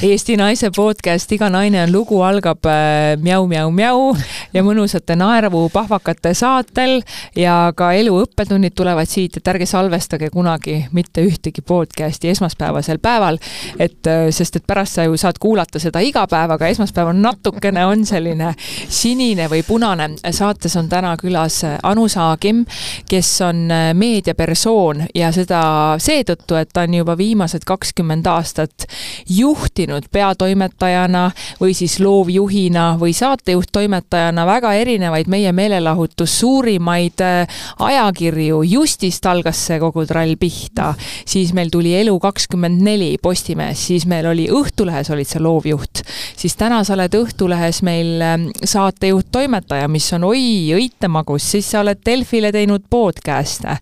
Eesti Naise podcast Iga naine on lugu algab mjau-mjau-mjau äh, ja mõnusate naerupahvakate saatel ja ka elu õppetunnid tulevad siit, et ärge salvestage kunagi mitte ühtegi podcast'i esmaspäevasel päeval. et äh, sest, et pärast sa ju saad kuulata seda iga päev, aga esmaspäev on natukene, on selline sinine või punane. saates on täna külas Anu Saagim, kes on meediapersoon ja seda seetõttu, et ta on juba viimased kakskümmend aastat juhtinud peatoimetajana või siis loovjuhina või saatejuht-toimetajana väga erinevaid meie meelelahutus suurimaid äh, ajakirju. justist algas see kogu trall pihta, siis meil tuli Elu24 Postimees, siis meil oli Õhtulehes olid sa loovjuht, siis täna sa oled Õhtulehes meil ähm, saatejuht-toimetaja, mis on oi õitemagus, siis sa oled Delfile teinud podcast'e.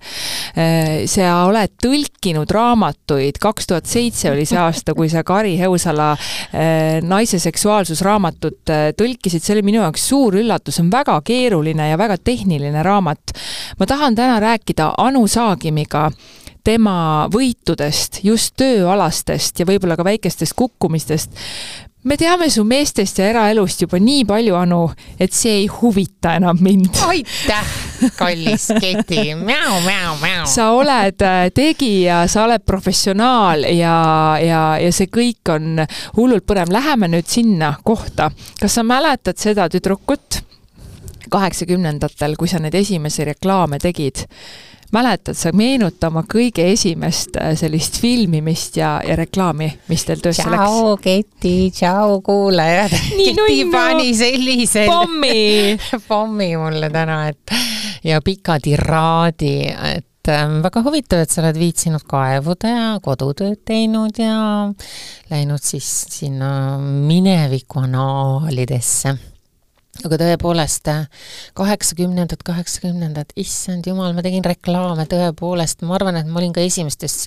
Äh, sa oled tõlkinud raamatuid, kaks tuhat seitse oli see aasta, kui sa Kari Heusala äh, naise seksuaalsusraamatut äh, tõlkisid, see oli minu jaoks suur üllatus, see on väga keeruline ja väga tehniline raamat. ma tahan täna rääkida Anu Saagimiga tema võitudest, just tööalastest ja võib-olla ka väikestest kukkumistest me teame su meestest ja eraelust juba nii palju, Anu, et see ei huvita enam mind. aitäh, kallis Keti, mäu-mäu-mäu. sa oled äh, tegija, sa oled professionaal ja, ja, ja see kõik on hullult põnev. Läheme nüüd sinna kohta. kas sa mäletad seda tüdrukut kaheksakümnendatel, kui sa neid esimesi reklaame tegid? Mäletad sa, meenuta oma kõige esimest äh, sellist filmimist ja, ja reklaami, mis teil töösse läks? tšau, Keti, tšau, kuulajad. Keti pani sellise pommi pommi mulle täna, et ja pika tiraadi, et ähm, väga huvitav, et sa oled viitsinud kaevuda ja kodutööd teinud ja läinud siis sinna mineviku annaalidesse aga tõepoolest, kaheksakümnendad, kaheksakümnendad, issand jumal, ma tegin reklaame tõepoolest, ma arvan, et ma olin ka esimestes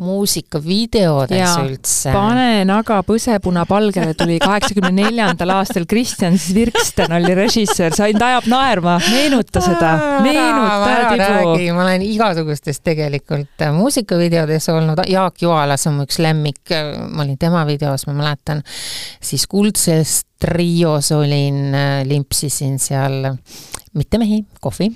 muusikavideodes ja, üldse. pane naga põsepuna-palgele tuli kaheksakümne neljandal aastal, Kristjan Svirksten oli režissöör, sind ajab naerma, meenuta seda, meenuta Tibu. ma olen igasugustes tegelikult muusikavideodes olnud, Jaak Joalas on mu üks lemmik, ma olin tema videos, ma mäletan, siis Kuldsest trios olin, limpsisin seal mitte mehi, kohvi.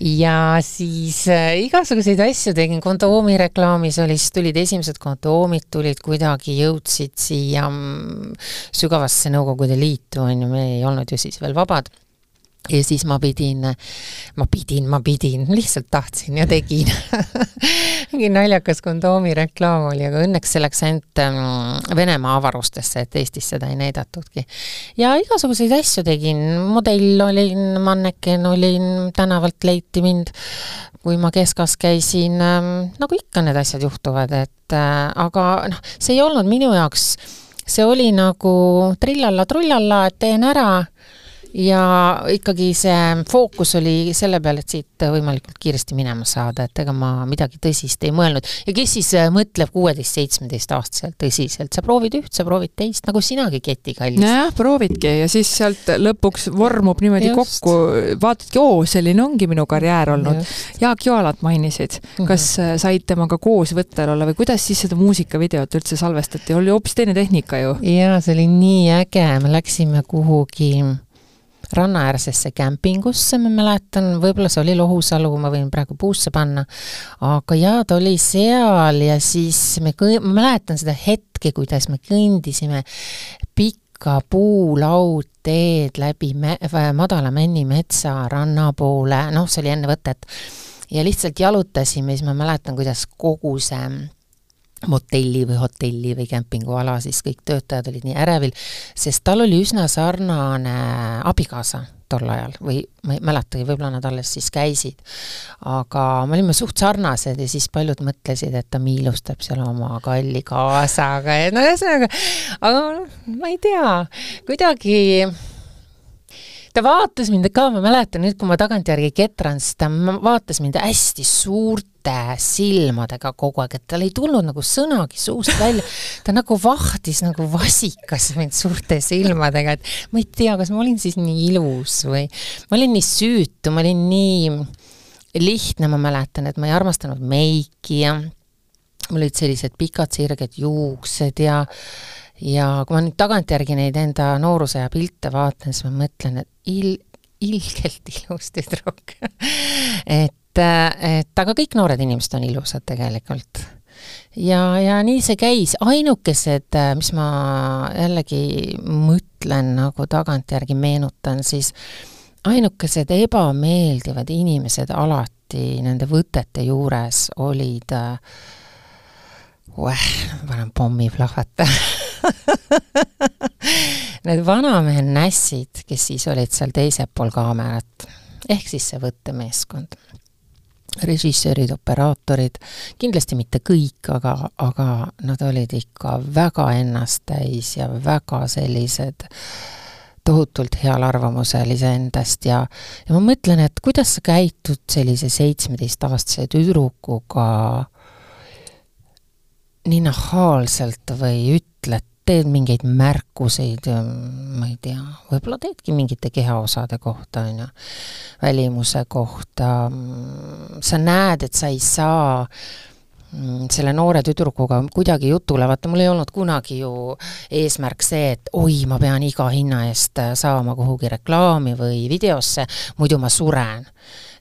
ja siis äh, igasuguseid asju tegin, kondoomi reklaamis oli, siis tulid esimesed kondoomid tulid kuidagi, jõudsid siia mm, sügavasse Nõukogude Liitu, on ju, me ei olnud ju siis veel vabad ja siis ma pidin, ma pidin, ma pidin, lihtsalt tahtsin ja tegin. Mingi naljakas kondoomi reklaam oli, aga õnneks see läks ainult ähm, Venemaa avarustesse, et Eestis seda ei näidatudki. ja igasuguseid asju tegin, modell olin, manneken olin, tänavalt leiti mind, kui ma keskas käisin ähm,, nagu ikka need asjad juhtuvad, et äh, aga noh, see ei olnud minu jaoks, see oli nagu trillalla-trullalla, et teen ära ja ikkagi see fookus oli selle peal, et siit võimalikult kiiresti minema saada, et ega ma midagi tõsist ei mõelnud. ja kes siis äh, mõtleb kuueteist-seitsmeteistaastaselt tõsiselt, sa proovid üht, sa proovid teist, nagu sinagi, Keti kallis. nojah, proovidki ja siis sealt lõpuks vormub niimoodi Just. kokku, vaatadki, oo, selline ongi minu karjäär olnud. Jaak Joalat mainisid, mhm. kas mm -hmm. said temaga koos võttel olla või kuidas siis seda muusikavideot üldse salvestati, oli hoopis teine tehnika ju? jaa, see oli nii äge, me läksime kuhugi rannaäärsesse kämpingusse, ma mäletan, võib-olla see oli Lohusalu, ma võin praegu puusse panna, aga jaa, ta oli seal ja siis me kõi-, ma mäletan seda hetke, kuidas me kõndisime pikka puulaudteed läbi me-, Madala Männimetsa ranna poole, noh, see oli enne võtet, ja lihtsalt jalutasime, siis ma mäletan, kuidas kogu see motelli või hotelli või kämpinguala, siis kõik töötajad olid nii ärevil, sest tal oli üsna sarnane abikaasa tol ajal või ma ei mäletagi, võib-olla nad alles siis käisid. aga me olime suht sarnased ja siis paljud mõtlesid, et ta miilustab seal oma kalli kaasaga ja no ühesõnaga, aga ma ei tea, kuidagi ta vaatas mind ka, ma mäletan nüüd, kui ma tagantjärgi ketran, siis ta vaatas mind hästi suurte silmadega kogu aeg, et tal ei tulnud nagu sõnagi suust välja. ta nagu vahtis nagu vasikas mind suurte silmadega, et ma ei tea, kas ma olin siis nii ilus või ma olin nii süütu, ma olin nii lihtne, ma mäletan, et ma ei armastanud meiki ja mul olid sellised pikad sirged juuksed ja ja kui ma nüüd tagantjärgi neid enda noorusaja pilte vaatan, siis ma mõtlen, et il-, ilgelt ilus tüdruk. Et, et aga kõik noored inimesed on ilusad tegelikult. ja, ja nii see käis, ainukesed, mis ma jällegi mõtlen nagu tagantjärgi meenutan, siis ainukesed ebameeldivad inimesed alati nende võtete juures olid äh, Ueh, panen pommi plahvata Need vanamehe nässid, kes siis olid seal teisel pool kaamerat, ehk siis see võttemeeskond. režissöörid, operaatorid, kindlasti mitte kõik, aga, aga nad olid ikka väga ennast täis ja väga sellised tohutult heal arvamusel iseendast ja ja ma mõtlen, et kuidas sa käitud sellise seitsmeteistaastase tüdrukuga nii nahaalselt või ütled, teed mingeid märkuseid, ma ei tea, võib-olla teedki mingite kehaosade kohta, on ju, välimuse kohta, sa näed, et sa ei saa mm, selle noore tüdrukuga kuidagi jutule, vaata. Mul ei olnud kunagi ju eesmärk see, et oi, ma pean iga hinna eest saama kuhugi reklaami või videosse, muidu ma suren.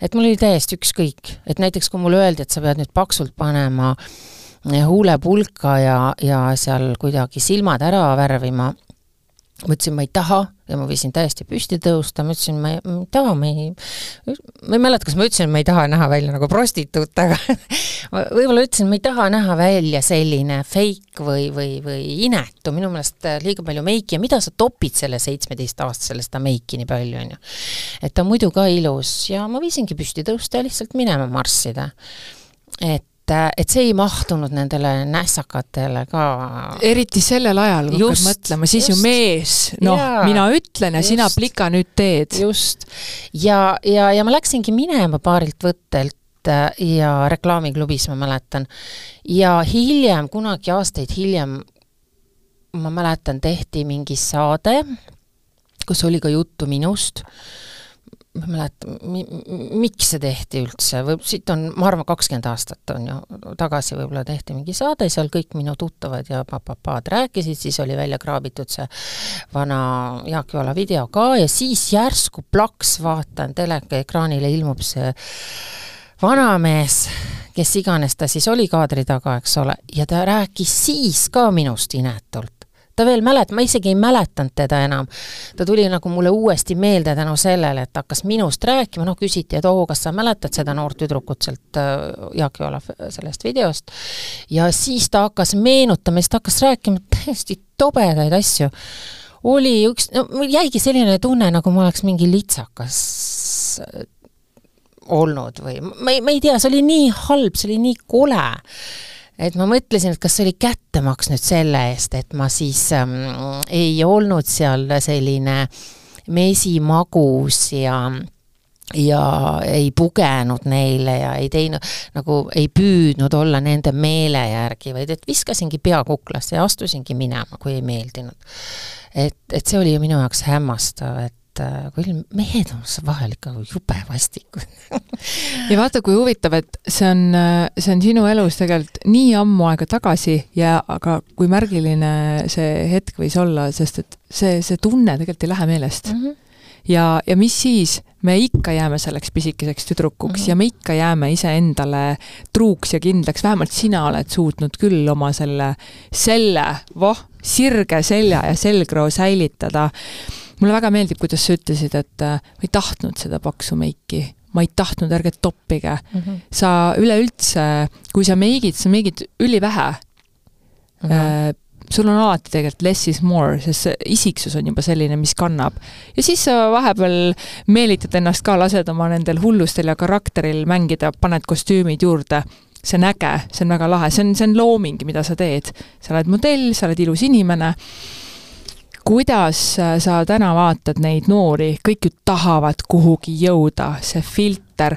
et mul oli täiesti ükskõik, et näiteks kui mulle öeldi, et sa pead nüüd paksult panema äh, huulepulka ja, ja seal kuidagi silmad ära värvima, ma ütlesin, ma ei taha. Ja ma võisin täiesti püsti tõusta, ma ütlesin, ma ei, ma ei taha, ma ei, ma ei mäleta, kas ma ütlesin, et ma ei taha näha välja nagu prostituut, aga võib-olla ütlesin, ma ei taha näha välja selline fake või, või, või inetu, minu meelest liiga palju meiki. Ja mida sa topid selle seitsmeteistaastasele seda meiki nii palju, on ju. et ta muidu ka ilus. Ja ma võisingi püsti tõusta ja lihtsalt minema marssida. et et, et see ei mahtunud nendele nässakatele ka. eriti sellel ajal, kui hakkad mõtlema, siis just. ju mees, noh, mina ütlen ja just. sina plika nüüd teed. just. ja, ja, ja ma läksingi minema paarilt võttelt äh, ja reklaamiklubis, ma mäletan. ja hiljem, kunagi aastaid hiljem, ma mäletan, tehti mingi saade, kus oli ka juttu minust ma ei mäleta, miks see tehti üldse, või siit on, ma arvan, kakskümmend aastat on ju tagasi võib-olla tehti mingi saade, seal kõik minu tuttavad ja papapaad rääkisid, siis oli välja kraabitud see vana Jaak Joala video ka ja siis järsku plaks vaatan teleekraanile ilmub see vanamees, kes iganes ta siis oli kaadri taga, eks ole, ja ta rääkis siis ka minust inetult ta veel mälet-, ma isegi ei mäletanud teda enam. ta tuli nagu mulle uuesti meelde tänu sellele, et hakkas minust rääkima, noh küsiti, et oo, kas sa mäletad seda noort tüdrukut sealt äh, Jaak Joala sellest videost, ja siis ta hakkas meenutama, siis ta hakkas rääkima täiesti tobedaid asju. oli üks, no mul jäigi selline tunne, nagu ma oleks mingi litsakas äh, olnud või ma ei, ma ei tea, see oli nii halb, see oli nii kole et ma mõtlesin, et kas see oli kättemaks nüüd selle eest, et ma siis ähm, ei olnud seal selline mesimagus ja ja ei pugenud neile ja ei teinud, nagu ei püüdnud olla nende meele järgi, vaid et viskasingi pea kuklasse ja astusingi minema, kui ei meeldinud. et, et see oli minu jaoks hämmastav, et et äh, küll mehed on vahel ikka jube vastikud. Ja vaata, kui huvitav, et see on, äh, see on sinu elus tegelikult nii ammu aega tagasi ja aga kui märgiline see hetk võis olla, sest et see, see tunne tegelikult ei lähe meelest. Mm. -hmm ja, ja mis siis, me ikka jääme selleks pisikeseks tüdrukuks mm -hmm. ja me ikka jääme iseendale truuks ja kindlaks, vähemalt sina oled suutnud küll oma selle, selle, voh, sirge selja ja selgroo säilitada mulle väga meeldib, kuidas sa ütlesid, et äh, ma ei tahtnud seda paksu meiki, ma ei tahtnud, ärge toppige mm. -hmm. sa üleüldse, kui sa meigid, sa meigid ülivähe mm. -hmm. sul on alati tegelikult less is more, sest see isiksus on juba selline, mis kannab. ja siis sa vahepeal meelitad ennast ka, lased oma nendel hullustel ja karakteril mängida, paned kostüümid juurde see on äge, see on väga lahe, see on, see on looming, mida sa teed. sa oled modell, sa oled ilus inimene kuidas äh, sa täna vaatad neid noori, kõik ju tahavad kuhugi jõuda, see filter.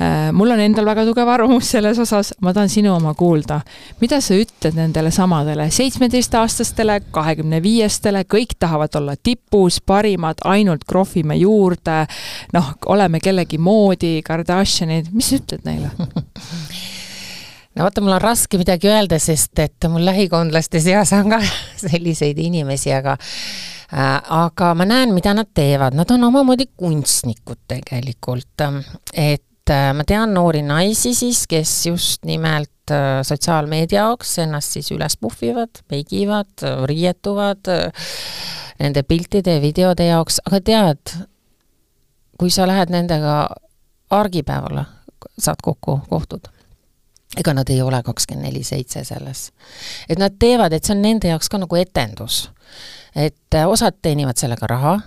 Äh, mul on endal väga tugev arvamus selles osas, ma tahan sinu oma kuulda. mida sa ütled nendele samadele seitsmeteistaastastele, kahekümne viiestele, kõik tahavad olla tipus, parimad, ainult krohvime juurde, noh, oleme kellegi moodi, Kardashianid, mis sa ütled neile no vaata, mul on raske midagi öelda, sest et mul lähikondlaste seas on ka selliseid inimesi, aga äh, aga ma näen, mida nad teevad, nad on omamoodi kunstnikud tegelikult, et äh, ma tean noori naisi siis, kes just nimelt äh, sotsiaalmeedia jaoks ennast siis üles puhvivad, peigivad, riietuvad nende piltide ja videode jaoks, aga tead, kui sa lähed nendega argipäevale, saad kokku, kohtud ega nad ei ole kakskümmend neli seitse selles. et nad teevad, et see on nende jaoks ka nagu etendus. et äh, osad teenivad sellega raha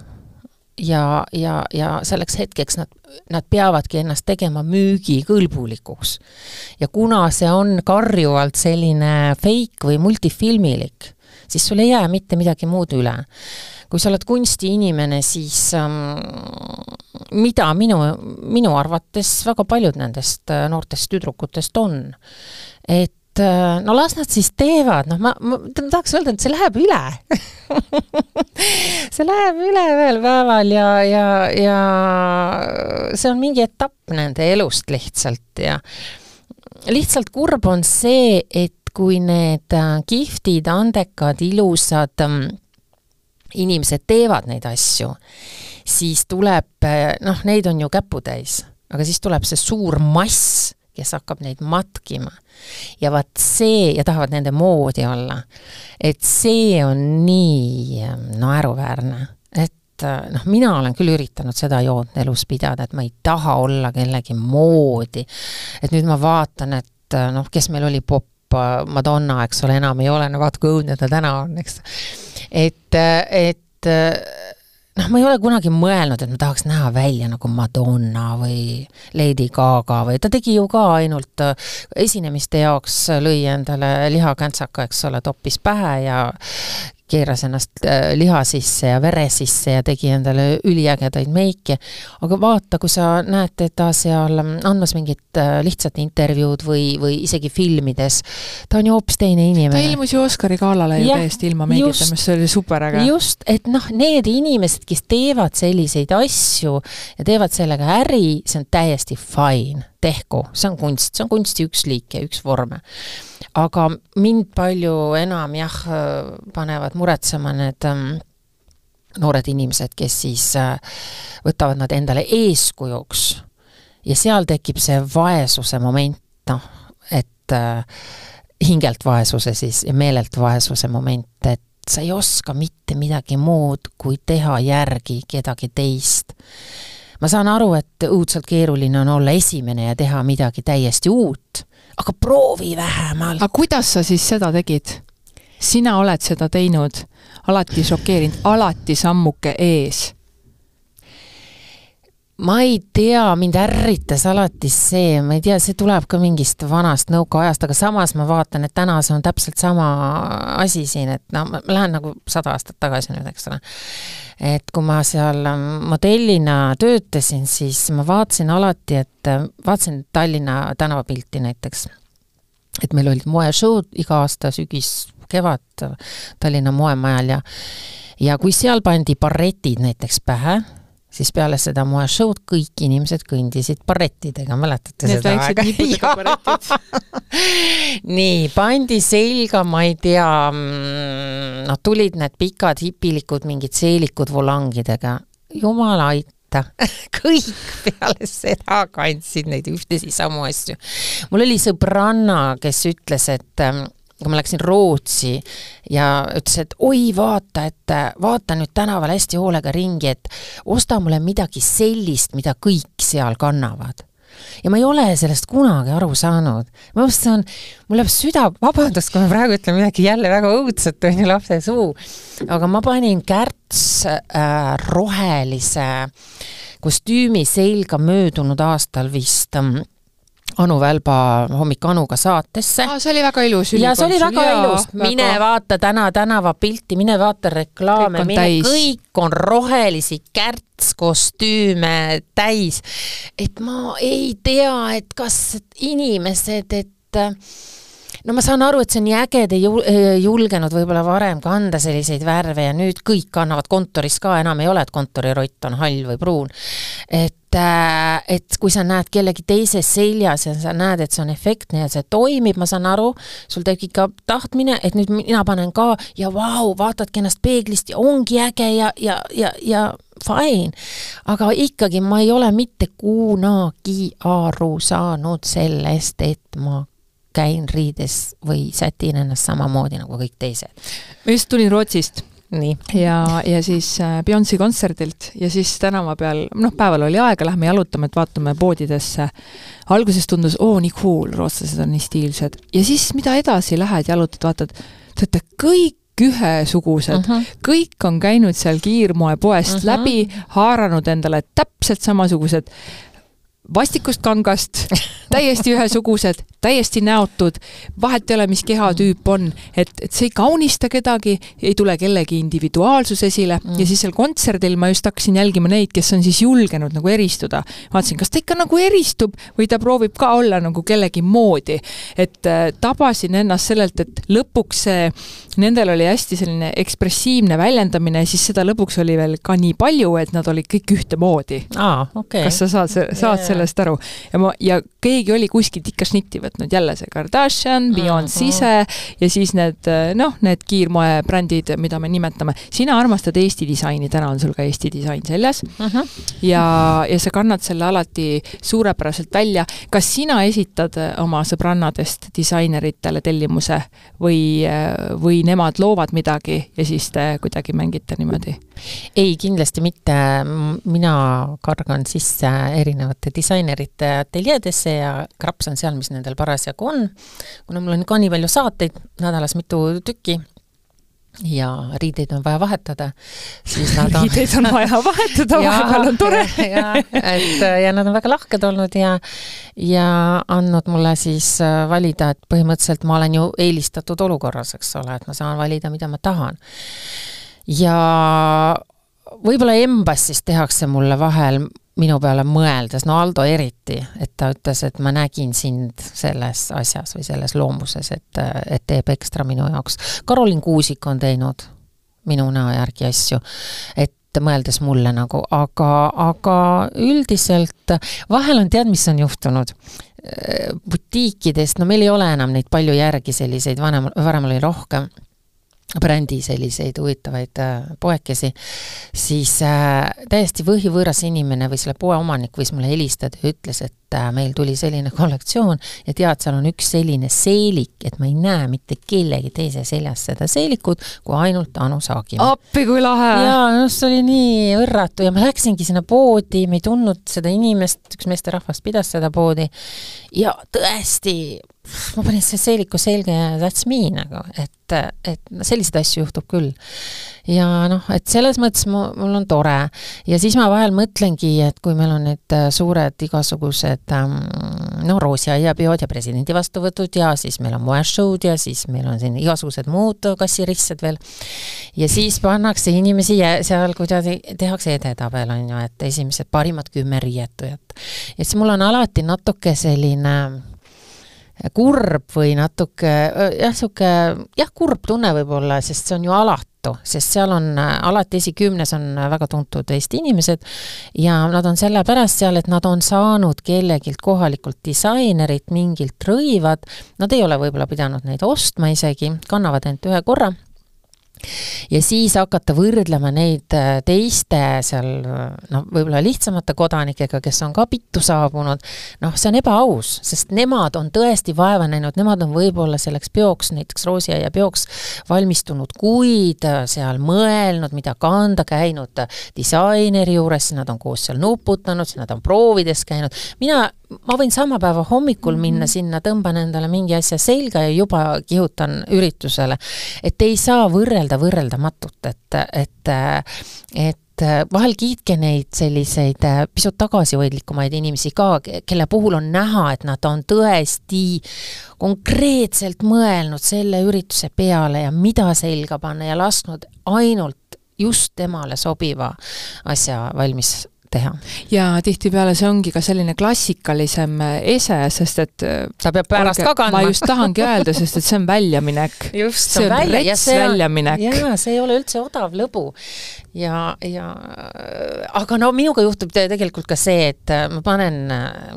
ja, ja, ja selleks hetkeks nad, nad peavadki ennast tegema müügikõlbulikuks. ja kuna see on karjuvalt selline fake või multifilmilik, siis sul ei jää mitte midagi muud üle. kui sa oled kunstiinimene, siis ähm, mida minu, minu arvates väga paljud nendest äh, noortest tüdrukutest on, et äh, no las nad siis teevad, noh, ma, ma, tahaks öelda, et see läheb üle. see läheb üle ühel päeval ja, ja, ja see on mingi etapp nende elust lihtsalt ja lihtsalt kurb on see, et kui need äh, kihvtid, andekad, ilusad ähm, inimesed teevad neid asju, siis tuleb, noh, neid on ju käputäis, aga siis tuleb see suur mass, kes hakkab neid matkima. ja vaat see, ja tahavad nende moodi olla, et see on nii ähm, naeruväärne, et äh, noh, mina olen küll üritanud seda joont elus pidada, et ma ei taha olla kellegi moodi. et nüüd ma vaatan, et äh, noh, kes meil oli popp, Madonna, eks ole, enam ei ole, no vaata, kui õudne ta täna on, eks. Et, et noh, ma ei ole kunagi mõelnud, et ma tahaks näha välja nagu Madonna või Lady Gaga või ta tegi ju ka ainult esinemiste jaoks, lõi endale lihakantsaka, eks ole, toppis pähe ja keeras ennast äh, liha sisse ja vere sisse ja tegi endale üliägedaid meike, aga vaata, kui sa näed teda seal andmas mingit äh, lihtsat intervjuud või, või isegi filmides, ta on ju hoopis teine inimene. ta ilmus ju Oscari galale ju täiesti ilma meigita, mis oli superäge. just, et noh, need inimesed, kes teevad selliseid asju ja teevad sellega äri, see on täiesti fine tehku, see on kunst, see on kunsti üks liik ja üks vorme. aga mind palju enam jah, panevad muretsema need ähm, noored inimesed, kes siis äh, võtavad nad endale eeskujuks ja seal tekib see vaesuse moment, noh, et äh, hingelt vaesuse siis ja meelelt vaesuse moment, et sa ei oska mitte midagi muud, kui teha järgi kedagi teist ma saan aru, et õudselt keeruline on olla esimene ja teha midagi täiesti uut, aga proovi vähemalt. aga kuidas sa siis seda tegid? Sina oled seda teinud, alati šokeerinud, alati sammuke ees ma ei tea, mind ärritas alati see, ma ei tea, see tuleb ka mingist vanast nõukaajast, aga samas ma vaatan, et täna see on täpselt sama asi siin, et no ma lähen nagu sada aastat tagasi nüüd, eks ole. et kui ma seal modellina töötasin, siis ma vaatasin alati, et vaatasin Tallinna tänavapilti näiteks, et meil olid moeshow'd iga aasta sügis, kevad Tallinna moemajal ja ja kui seal pandi barretid näiteks pähe, siis peale seda moeshow'd kõik inimesed kõndisid barrettidega, mäletate Need seda aega? nii, pandi selga, ma ei tea, mm, noh, tulid need pikad hipilikud, mingid seelikud volangidega, jumal aita kõik peale seda kandsid neid ühtesid samu asju. mul oli sõbranna, kes ütles, et ähm, kui ma läksin Rootsi ja ütles, et oi, vaata, et vaata nüüd tänaval hästi hoolega ringi, et osta mulle midagi sellist, mida kõik seal kannavad ja ma ei ole sellest kunagi aru saanud. minu arust see on, mul läheb süda, vabandust, kui ma praegu ütlen midagi jälle väga õudset, on ju, lapse suu, aga ma panin kärts äh, rohelise kostüümi selga möödunud aastal vist äh, Anu Välba Hommik Anuga saatesse. see oli väga ilus. ja see oli väga jaa, ilus, mine väga... vaata täna tänavapilti, mine vaata reklaame, mine, kõik on rohelisi kärtskostüüme täis. et ma ei tea, et kas inimesed, et no ma saan aru, et see on nii äge, te ei julgenud võib-olla varem kanda selliseid värve ja nüüd kõik kannavad kontoris ka, enam ei ole, et kontorirott on hall või pruun. et et kui sa näed kellegi teise seljas ja sa näed, et see on efektne ja see toimib, ma saan aru, sul tekib ka tahtmine, et nüüd mina panen ka ja vau, vaatadki ennast peeglist ja ongi äge ja, ja, ja, ja fine. aga ikkagi ma ei ole mitte kunagi aru saanud sellest, et ma käin riides või sätin ennast samamoodi nagu kõik teised. ma just tulin Rootsist. Ja, ja siis äh, Beyonce'i kontserdilt ja siis tänava peal, noh, päeval oli aega, lähme jalutama, et vaatame poodidesse. alguses tundus, oo, nii cool, rootslased on nii stiilsed. ja siis, mida edasi lähed, jalutad, vaatad, te olete kõik ühesugused uh, -huh. kõik on käinud seal kiirmoepoest uh -huh. läbi, haaranud endale täpselt samasugused vastikust kangast, täiesti ühesugused, täiesti näotud, vahet ei ole, mis kehatüüp on, et, et see ei kaunista kedagi, ei tule kellegi individuaalsus esile mm. ja siis seal kontserdil ma just hakkasin jälgima neid, kes on siis julgenud nagu eristuda. vaatasin, kas ta ikka nagu eristub või ta proovib ka olla nagu kellegi moodi. et äh, tabasin ennast sellelt, et lõpuks see, nendel oli hästi selline ekspressiivne väljendamine siis seda lõpuks oli veel ka nii palju, et nad olid kõik ühtemoodi. aa, okei okay.. kas sa saad, saad yeah. Sellest aru? ja ma, ja keegi oli kuskilt ikka šnitti võtnud, jälle see Kardashian, Beyonce ise ja siis need noh, need kiirmoebrändid, mida me nimetame. sina armastad Eesti disaini, täna on sul ka Eesti disain seljas uh. -huh. ja, ja sa kannad selle alati suurepäraselt välja. kas sina esitad oma sõbrannadest disaineritele tellimuse või, või nemad loovad midagi ja siis te kuidagi mängite niimoodi? ei, kindlasti mitte. mina kargan sisse erinevate disainerite ateljeedesse ja krapsan seal, mis nendel parasjagu on. kuna mul on ka nii palju saateid, nädalas mitu tükki, ja riideid on vaja vahetada, siis nad on riideid on vaja vahetada, vahepeal on tore. ja, et ja nad on väga lahked olnud ja ja andnud mulle siis äh, valida, et põhimõtteliselt ma olen ju eelistatud olukorras, eks ole, et ma saan valida, mida ma tahan. ja võib-olla Embassis tehakse mulle vahel minu peale mõeldes, no Aldo eriti, et ta ütles, et ma nägin sind selles asjas või selles loomuses, et, et teeb ekstra minu jaoks. Karolin Kuusik on teinud minu näo järgi asju, et mõeldes mulle nagu, aga, aga üldiselt vahel on, tead, mis on juhtunud? butiikidest, no meil ei ole enam neid palju järgi, selliseid vanem, varem oli rohkem brändi selliseid huvitavaid äh, poekesi, siis äh, täiesti võhivõõras inimene või selle poe omanik võis mulle helistada ja ütles, et äh, meil tuli selline kollektsioon ja tead, seal on üks selline seelik, et ma ei näe mitte kellegi teise seljas seda seelikut, kui ainult Anu Saagimaa. appi, kui lahe! jaa, no see oli nii õrratu ja ma läksingi sinna poodi, me ei tundnud seda inimest, üks meesterahvas pidas seda poodi ja tõesti, ma panin selle seeliku selga ja that's me nagu, et, et selliseid asju juhtub küll. ja noh, et selles mõttes mu, mul on tore ja siis ma vahel mõtlengi, et kui meil on need äh, suured igasugused ähm, no roosiaiapeod ja presidendi vastuvõtud ja siis meil on moeshow'd ja siis meil on siin igasugused muud kassirissed veel. ja siis pannakse inimesi seal kuidagi, tehakse edetabel, on ju, et esimesed parimad kümme riietujat. ja siis mul on alati natuke selline kurb või natuke jah, niisugune jah, kurb tunne võib-olla, sest see on ju alatu, sest seal on alati esikümnes on väga tuntud Eesti inimesed ja nad on sellepärast seal, et nad on saanud kellegilt kohalikult disainerilt mingilt rõivad, nad ei ole võib-olla pidanud neid ostma isegi, kannavad ainult ühe korra ja siis hakata võrdlema neid äh, teiste seal noh, võib-olla lihtsamate kodanikega, kes on ka pittu saabunud, noh, see on ebaaus, sest nemad on tõesti vaeva näinud, nemad on võib-olla selleks peoks, näiteks roosiaia peoks valmistunud kuid, äh, seal mõelnud, mida kanda, käinud disaineri juures, nad on koos seal nuputanud, siis nad on proovides käinud, mina ma võin sama päeva hommikul minna mhm. sinna, tõmban endale mingi asja selga ja juba kihutan üritusele. et ei saa võrrelda võrreldamatut, et, et, et vahel kiitke neid selliseid pisut tagasihoidlikumaid inimesi ka, kelle puhul on näha, et nad on tõesti konkreetselt mõelnud selle ürituse peale ja mida selga panna ja lasknud ainult just temale sobiva asja valmis teha. ja tihtipeale see ongi ka selline klassikalisem ese, sest et ta peab pärast ka kandma. ma just tahangi öelda, sest et see on väljaminek. just, see on välja, rets väljaminek. jaa, see ei ole üldse odav lõbu. ja, ja aga no minuga juhtub tegelikult ka see, et ma panen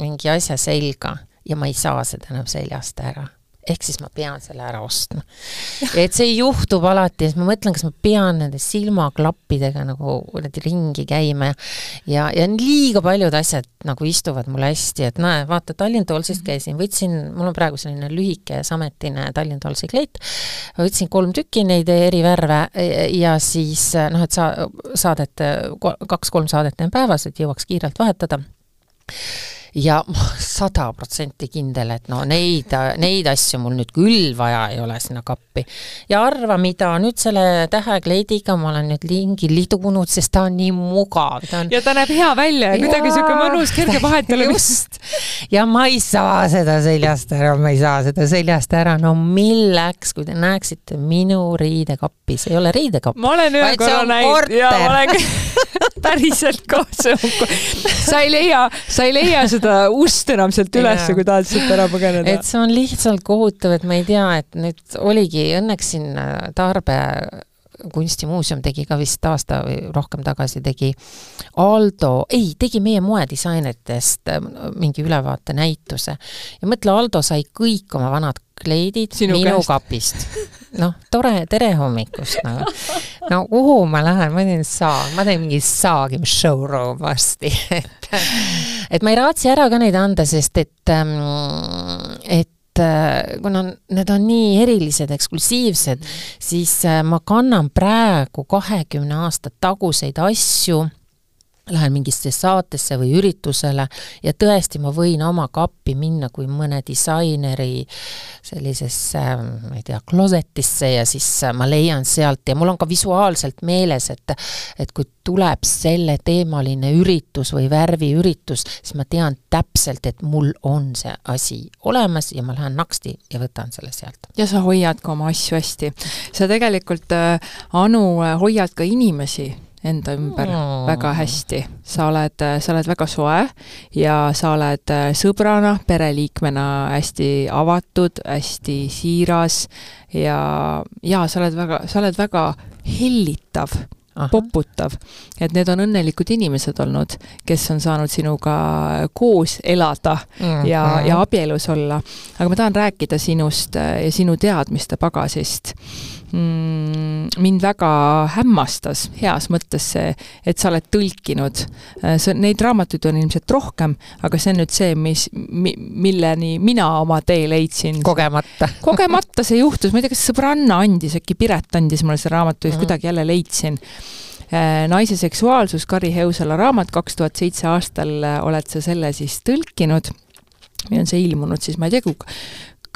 mingi asja selga ja ma ei saa seda enam seljast ära ehk siis ma pean selle ära ostma. et see juhtub alati siis ma mõtlen, kas ma pean nende silmaklappidega nagu kuradi ringi käima ja ja, ja liiga paljud asjad nagu istuvad mulle hästi, et näe, vaata, Tallinn Toolsist mhm. käisin, võtsin, mul on praegu selline lühike sametine Tallinn Toolsi kleit, võtsin kolm tükki neid eri värve ja siis noh, et sa, saadet, kaks-kolm saadet teen päevas, et jõuaks kiirelt vahetada ja sada protsenti kindel, et no neid, neid asju mul nüüd küll vaja ei ole sinna kappi. ja arva, mida nüüd selle tähekleidiga ma olen nüüd lingi lidunud, sest ta on nii mugav, ta on ja ta näeb hea välja ja kuidagi niisugune mõnus kerge vahetamine. just, ja ma ei saa seda seljast ära, ma ei saa seda seljast ära, no milleks, kui te näeksite minu riidekappi, see ei ole riidekapp. ma olen ühe korra näinud. ja ma olen päriselt ka, see on, sa ei leia, sa ei leia seda seda ust enam sealt ülesse, kui tahad sealt ära põgeneda. et see on lihtsalt kohutav, et ma ei tea, et nüüd oligi õnneks siin äh, Taarbe kunstimuuseum tegi ka vist aasta või rohkem tagasi, tegi Aldo, ei, tegi meie moedisaineritest äh, mingi ülevaatenäituse. ja mõtle, Aldo sai kõik oma vanad kleidid Sinu minu käest. kapist. noh, tore, tere hommikust nagu. no kuhu ma lähen, ma teen saag, ma teen mingi saagi showroom varsti et et ma ei raatsi ära ka neid anda, sest et, ähm, et äh, kuna need on nii erilised, eksklusiivsed, siis äh, ma kannan praegu kahekümne aasta taguseid asju lähen mingisse saatesse või üritusele ja tõesti, ma võin oma kappi minna kui mõne disaineri sellisesse, ma ei tea, klosetisse ja siis ma leian sealt ja mul on ka visuaalselt meeles, et et kui tuleb selleteemaline üritus või värviüritus, siis ma tean täpselt, et mul on see asi olemas ja ma lähen naksti ja võtan selle sealt. ja sa hoiad ka oma asju hästi. sa tegelikult, äh, Anu, äh, hoiad ka inimesi enda ümber mm. väga hästi. sa oled, sa oled väga soe ja sa oled äh, sõbrana, pereliikmena hästi avatud, hästi siiras ja, ja sa oled väga, sa oled väga hellitav Aha. poputav. et need on õnnelikud inimesed olnud, kes on saanud sinuga koos elada mm, ja mm., ja abielus olla. aga ma tahan rääkida sinust äh, ja sinu teadmiste pagasist mind väga hämmastas heas mõttes see, et sa oled tõlkinud. Äh, see, neid raamatuid on ilmselt rohkem, aga see on nüüd see, mis mi,, milleni mina oma tee leidsin. kogemata kogemata see juhtus, ma ei tea, kas sõbranna andis, äkki Piret andis mulle selle raamatu ja siis mm. kuidagi jälle leidsin äh, naise seksuaalsus, Kari Heusala raamat, kaks tuhat seitse aastal äh, oled sa selle siis tõlkinud või on see ilmunud siis, ma ei tea,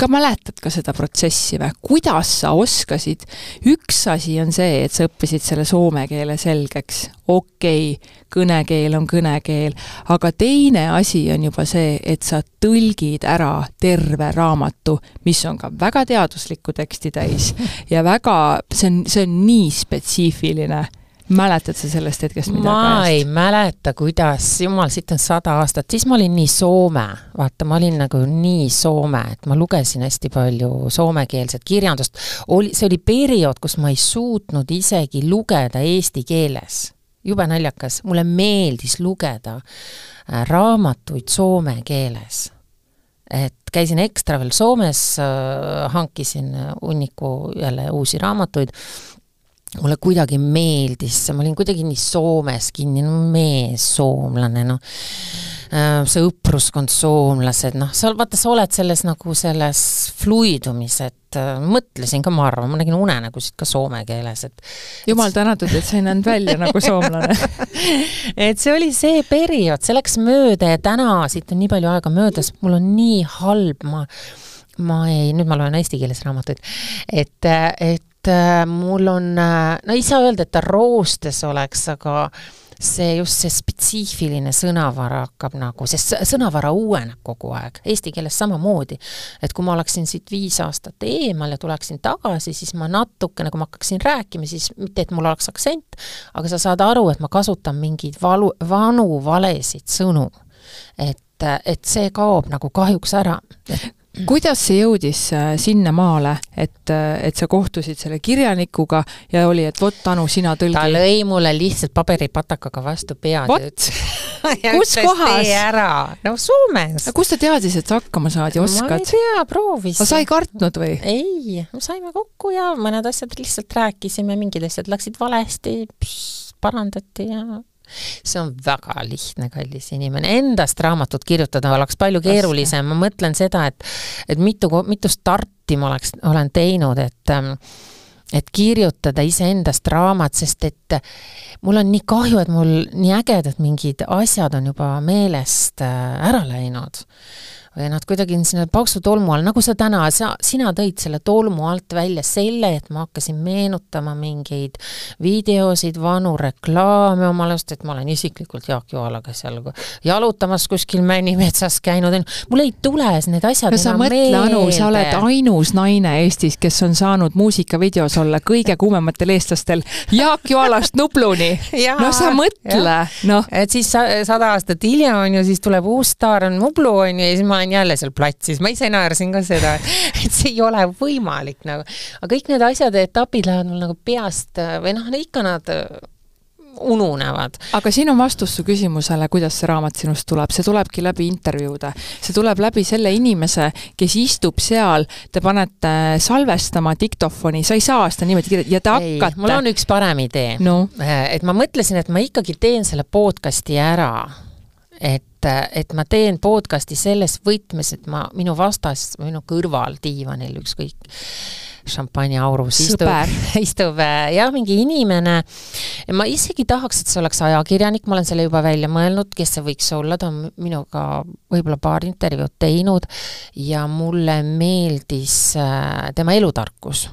ka mäletad ka seda protsessi või, kuidas sa oskasid, üks asi on see, et sa õppisid selle soome keele selgeks, okei okay,, kõnekeel on kõnekeel, aga teine asi on juba see, et sa tõlgid ära terve raamatu, mis on ka väga teaduslikku teksti täis. Ja väga, see on, see on nii spetsiifiline mäletad sa sellest hetkest midagi? ma ei mäleta, kuidas, jumal, siit on sada aastat, siis ma olin nii soome, vaata, ma olin nagu nii soome, et ma lugesin hästi palju soomekeelset kirjandust. oli, see oli periood, kus ma ei suutnud isegi lugeda eesti keeles. jube naljakas, mulle meeldis lugeda äh, raamatuid soome keeles et käisin ekstra veel Soomes, äh, hankisin hunniku jälle uusi raamatuid mulle kuidagi meeldis see, ma olin kuidagi nii Soomes kinni, no mees, soomlane, noh, äh, see õpruskond, soomlased, noh, sa, vaata, sa oled selles nagu selles fluidumis, et äh, mõtlesin ka, ma arvan, ma nägin unenägusid ka soome keeles, et jumal tänatud, et sa ei näinud välja nagu soomlane. Et see oli see periood, see läks mööda ja täna, siit on nii palju aega möödas, mul on nii halb, ma ma ei, nüüd ma loen eesti keeles raamatuid, et, et et äh, mul on, äh, no ei saa öelda, et ta roostes oleks, aga see just see spetsiifiline sõnavara hakkab nagu, sest sõnavara uueneb kogu aeg, eesti keeles samamoodi. et kui ma oleksin siit viis aastat eemal ja tuleksin tagasi, siis ma natukene, kui ma hakkaksin rääkima, siis mitte, et mul oleks aktsent, aga sa saad aru, et ma kasutan mingeid valu, vanu valesid sõnu. et, et see kaob nagu kahjuks ära kuidas see jõudis äh, sinnamaale, et, äh, et sa kohtusid selle kirjanikuga ja oli, et vot, Anu, sina tõlgi? ta lõi mulle lihtsalt paberipatakaga vastu pead ja ütles kus kohas? ära, no Soomes. kust ta teadis, et sa hakkama saad ja oskad? ma ei tea, proovisin. sa ei kartnud või? ei, saime kokku ja mõned asjad lihtsalt rääkisime, mingid asjad läksid valesti, parandati ja see on väga lihtne, kallis inimene, endast raamatut kirjutada oleks palju keerulisem, ma mõtlen seda, et et mitu, mitu starti ma oleks, olen teinud, et ähm, et kirjutada iseendast raamat, sest et mul on nii kahju, et mul nii ägedad mingid asjad on juba meelest äh, ära läinud nad kuidagi sinna paksu tolmu all, nagu sa täna, sa, sina tõid selle tolmu alt välja selle, et ma hakkasin meenutama mingeid videosid, vanu reklaame oma last, et ma olen isiklikult Jaak Joalaga seal jalutamas kuskil Männimetsas käinud, mul ei tule need asjad no sa mõtle, Anu, sa oled ainus naine Eestis, kes on saanud muusikavideos olla kõige kuumematel eestlastel Jaak Joalast Nubluni. no sa mõtle, noh. et siis sada aastat hiljem on ju, siis tuleb uus staar on Nublu on ju ja siis ma olen jälle seal platsis, ma ise naersin ka seda, et see ei ole võimalik nagu. aga kõik need asjad ja etapid lähevad mul nagu peast või noh, ikka nad ununevad. aga siin on vastus su küsimusele, kuidas see raamat sinust tuleb, see tulebki läbi intervjuude. see tuleb läbi selle inimese, kes istub seal, te panete salvestama diktofoni, sa ei saa seda niimoodi kirjutada ja te ei, hakkate. mul on üks parem idee no.. et ma mõtlesin, et ma ikkagi teen selle podcast'i ära et, et ma teen podcast'i selles võtmes, et ma, minu vastas, minu kõrval diivanil ükskõik, šampanjaaurus istub, istub jah, mingi inimene, ma isegi tahaks, et see oleks ajakirjanik, ma olen selle juba välja mõelnud, kes see võiks olla, ta on minuga võib-olla paar intervjuud teinud ja mulle meeldis äh, tema elutarkus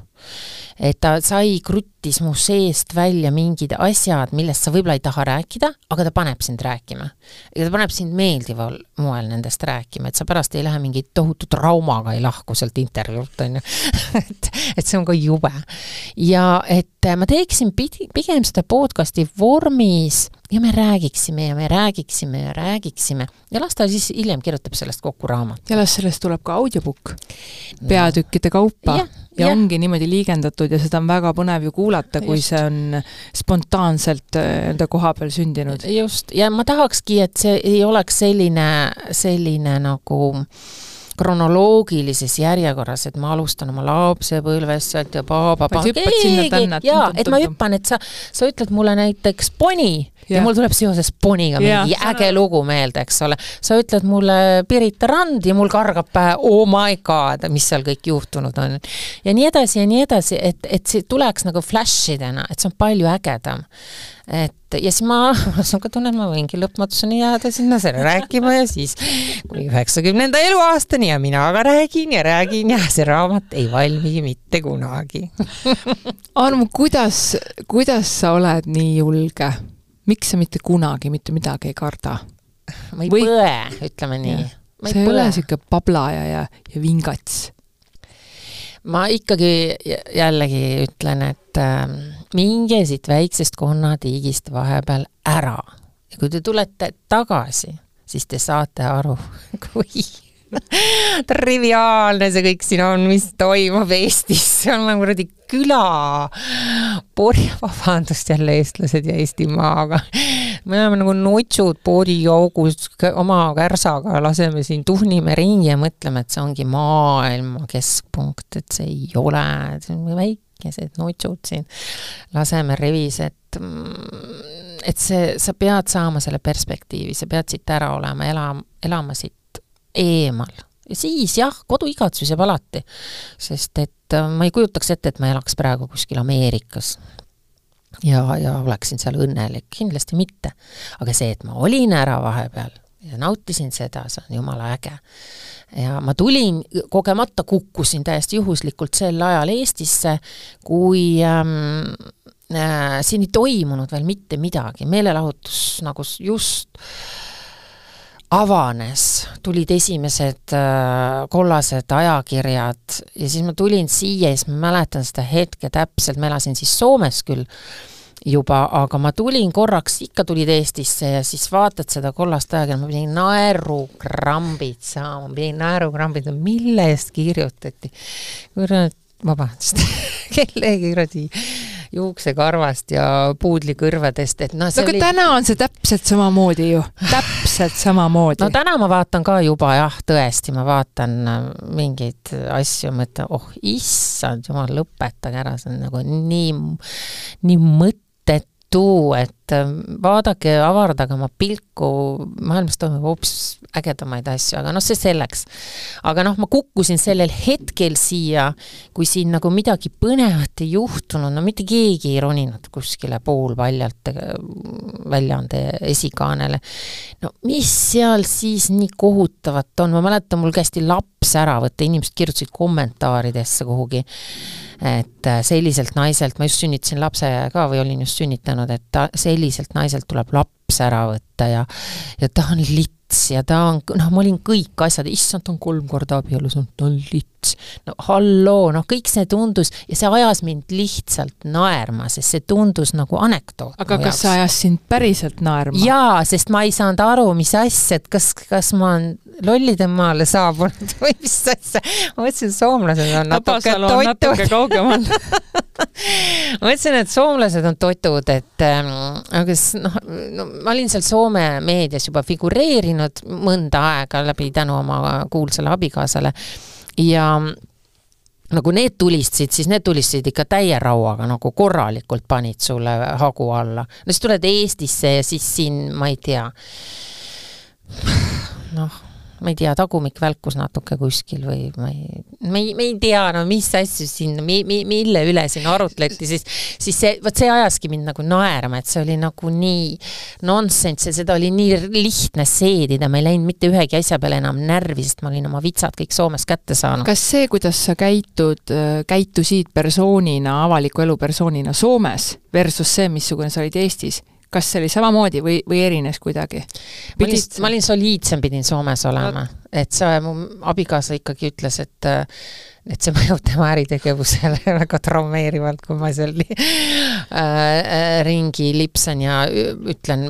et ta sai, kruttis mu seest välja mingid asjad, millest sa võib-olla ei taha rääkida, aga ta paneb sind rääkima. ja ta paneb sind meeldival moel nendest rääkima, et sa pärast ei lähe mingi tohutu traumaga ei lahku sealt intervjuult, on ju et, et see on ka jube. ja et ma teeksin pigem seda podcast'i vormis ja me räägiksime ja me räägiksime ja räägiksime ja las ta siis hiljem kirjutab sellest kokku raamat. ja las sellest tuleb ka audiobook peatükkide kaupa ja, ja, ja ongi niimoodi liigendatud ja seda on väga põnev ju kuulata, kui just. see on spontaanselt enda äh, koha peal sündinud. just, ja ma tahakski, et see ei oleks selline, selline nagu kronoloogilises järjekorras, et ma alustan oma lapsepõlvest sealt ja paaba. jaa, et ma hüppan, et sa, sa ütled mulle näiteks poni ja mul tuleb seoses mingi ja. äge lugu meelde, eks ole. sa ütled mulle Pirita rand ja mul kargab pähe oh my god, mis seal kõik juhtunud on. ja nii edasi ja nii edasi, et, et see tuleks nagu flash idena, et see on palju ägedam et ja siis ma, ma ka tunnen, ma võingi lõpmatuseni jääda sinna selle rääkima ja siis kuni üheksakümnenda eluaastani ja mina ka räägin ja räägin ja see raamat ei valmi mitte kunagi Armu, kuidas, kuidas sa oled nii julge? miks sa mitte kunagi mitte midagi ei karda? ma ei Või... põe, ütleme nii. sa ei ole niisugune pablaja ja, ja vingats. ma ikkagi jällegi ütlen, et äh, minge siit väiksest konnatiigist vahepeal ära. Ja kui te tulete tagasi, siis te saate aru, kui triviaalne see kõik siin on, mis toimub Eestis, see on nagu kuradi küla, porja, vabandust jälle eestlased ja Eestimaa, aga me oleme nagu nutsud poodiaugus oma kärsaga, laseme siin, tuhnime ringi ja mõtleme, et see ongi maailma keskpunkt, et see ei ole, see on väikesed nutsud siin, laseme rivis, et mm, et see, sa pead saama selle perspektiivi, sa pead siit ära olema, elama, elama siit eemal. ja siis jah, koduigatsus jääb alati. sest et äh, ma ei kujutaks ette, et ma elaks praegu kuskil Ameerikas ja, ja oleksin seal õnnelik, kindlasti mitte. aga see, et ma olin ära vahepeal ja nautisin seda, see on jumala äge. ja ma tulin, kogemata kukkusin täiesti juhuslikult sel ajal Eestisse, kui ähm, äh, siin ei toimunud veel mitte midagi, meelelahutus nagu just avanes, tulid esimesed äh, kollased ajakirjad ja siis ma tulin siia ja siis ma mäletan seda hetke täpselt, ma elasin siis Soomes küll juba, aga ma tulin korraks, ikka tulid Eestisse ja siis vaatad seda kollast ajakirja, ma pidin naerukrambid saama, pidin naerukrambid, mille eest kirjutati. kurat, vabandust kellegi kuradi juuksekarvast ja puudlikõrvadest, et noh, no, oli täna on see täpselt samamoodi ju, täpselt samamoodi. no täna ma vaatan ka juba jah, tõesti, ma vaatan äh, mingeid asju, mõtlen, oh issand jumal, lõpetage ära, see on nagu nii, nii mõttetu tuu, et ähm, vaadake, avardage oma pilku, maailmas toimub hoopis ägedamaid asju, aga noh, see selleks. aga noh, ma kukkusin sellel hetkel siia, kui siin nagu midagi põnevat ei juhtunud, no mitte keegi ei roninud kuskile poolpaljalt äh, väljaande esikaanele. no mis seal siis nii kohutavat on, ma mäletan, mul kästi laps ära võtta, inimesed kirjutasid kommentaaridesse kuhugi et äh, selliselt naiselt, ma just sünnitasin lapse ka või olin just sünnitanud, et ta, selliselt naiselt tuleb laps ära võtta ja ja ta on lits ja ta on, noh, ma olin kõik asjad, issand, ta on kolm korda abielus olnud, ta on lits. no halloo, noh, kõik see tundus ja see ajas mind lihtsalt naerma, sest see tundus nagu anekdoot. aga kas see ajas sind päriselt naerma? jaa, sest ma ei saanud aru, mis asja, et kas, kas ma olen lollide maale saabunud või mis asja. ma mõtlesin, soomlased on natuke totud. natuke kaugemal ma mõtlesin, et soomlased on totud, et ähm, aga siis noh, no ma olin seal Soome meedias juba figureerinud mõnda aega läbi tänu oma kuulsale abikaasale ja nagu need tulistasid, siis need tulistasid ikka täie rauaga, nagu korralikult panid sulle hagu alla. no siis tuled Eestisse ja siis siin, ma ei tea, noh ma ei tea, tagumik välkus natuke kuskil või ma ei, ma ei, ma ei tea, no mis asju siin mi,, mi, mille üle siin arutleti, siis, siis see, vot see ajaski mind nagu naerma, et see oli nagu nii nonsense ja seda oli nii lihtne seedida, ma ei läinud mitte ühegi asja peale enam närvi, sest ma olin oma vitsad kõik Soomes kätte saanud. kas see, kuidas sa käitud, käitusid persoonina, avaliku elu persoonina Soomes versus see, missugune sa olid Eestis, kas see oli samamoodi või, või erines kuidagi? ma olin, ma olin soliidsem, pidin Soomes olema, et see, mu abikaasa ikkagi ütles, et et see mõjub tema äritegevusele väga traumeerivalt, kui ma seal äh, ringi lipsan ja ütlen,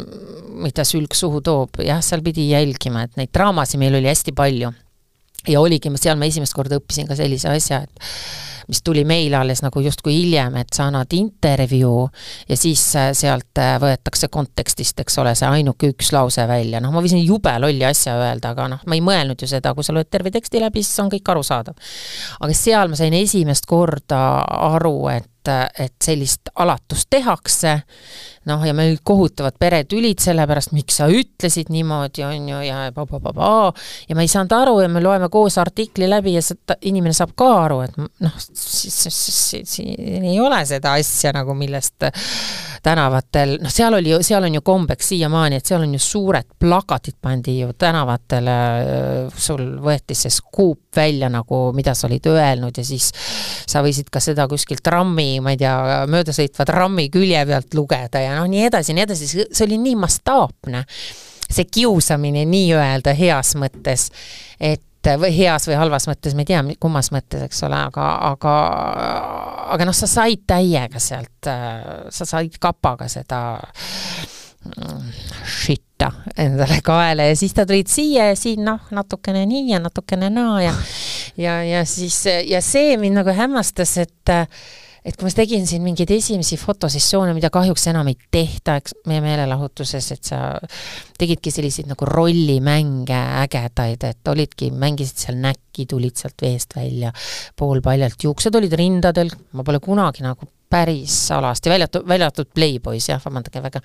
mida sülg suhu toob, jah, seal pidi jälgima, et neid draamasid meil oli hästi palju. Ja oligi, seal ma esimest korda õppisin ka sellise asja, et mis tuli meile alles nagu justkui hiljem, et sa annad intervjuu ja siis äh, sealt äh, võetakse kontekstist, eks ole, see ainuke üks lause välja, noh, ma võisin jube lolli asja öelda, aga noh, ma ei mõelnud ju seda, kui sa loed terve teksti läbi, siis on kõik arusaadav. aga seal ma sain esimest korda aru, et et sellist alatust tehakse, noh, ja meil kohutavad peretülid selle pärast, miks sa ütlesid niimoodi, on ju, ja pa-pa-pa-pa, ja ma ei saanud aru ja me loeme koos artikli läbi ja seda, inimene saab ka aru, et noh, siin ei ole seda asja nagu, millest tänavatel, noh, seal oli ju, seal on ju kombeks siiamaani, et seal on ju suured plakatid pandi ju tänavatele, sul võeti see skuup välja nagu, mida sa olid öelnud ja siis sa võisid ka seda kuskilt trammi, ma ei tea, möödasõitva trammi külje pealt lugeda ja noh, nii edasi, nii edasi, see oli nii mastaapne, see kiusamine nii-öelda heas mõttes, et või heas või halvas mõttes, ma ei tea, kummas mõttes, eks ole, aga, aga aga noh, sa said täiega sealt, sa said kapaga seda shitta endale kaela ja siis ta tulid siia ja siin noh, natukene nii ja natukene naa ja ja, ja siis, ja see mind nagu hämmastas, et et kui ma tegin siin mingeid esimesi fotosessioone, mida kahjuks enam ei tehta, eks, meie meelelahutuses, et sa tegidki selliseid nagu rollimänge ägedaid, et olidki, mängisid seal näkki, tulid sealt veest välja, poolpaljalt. Juuksed olid rindadel, ma pole kunagi nagu päris alasti, välja välja arvatud Playboys, jah, vabandage väga,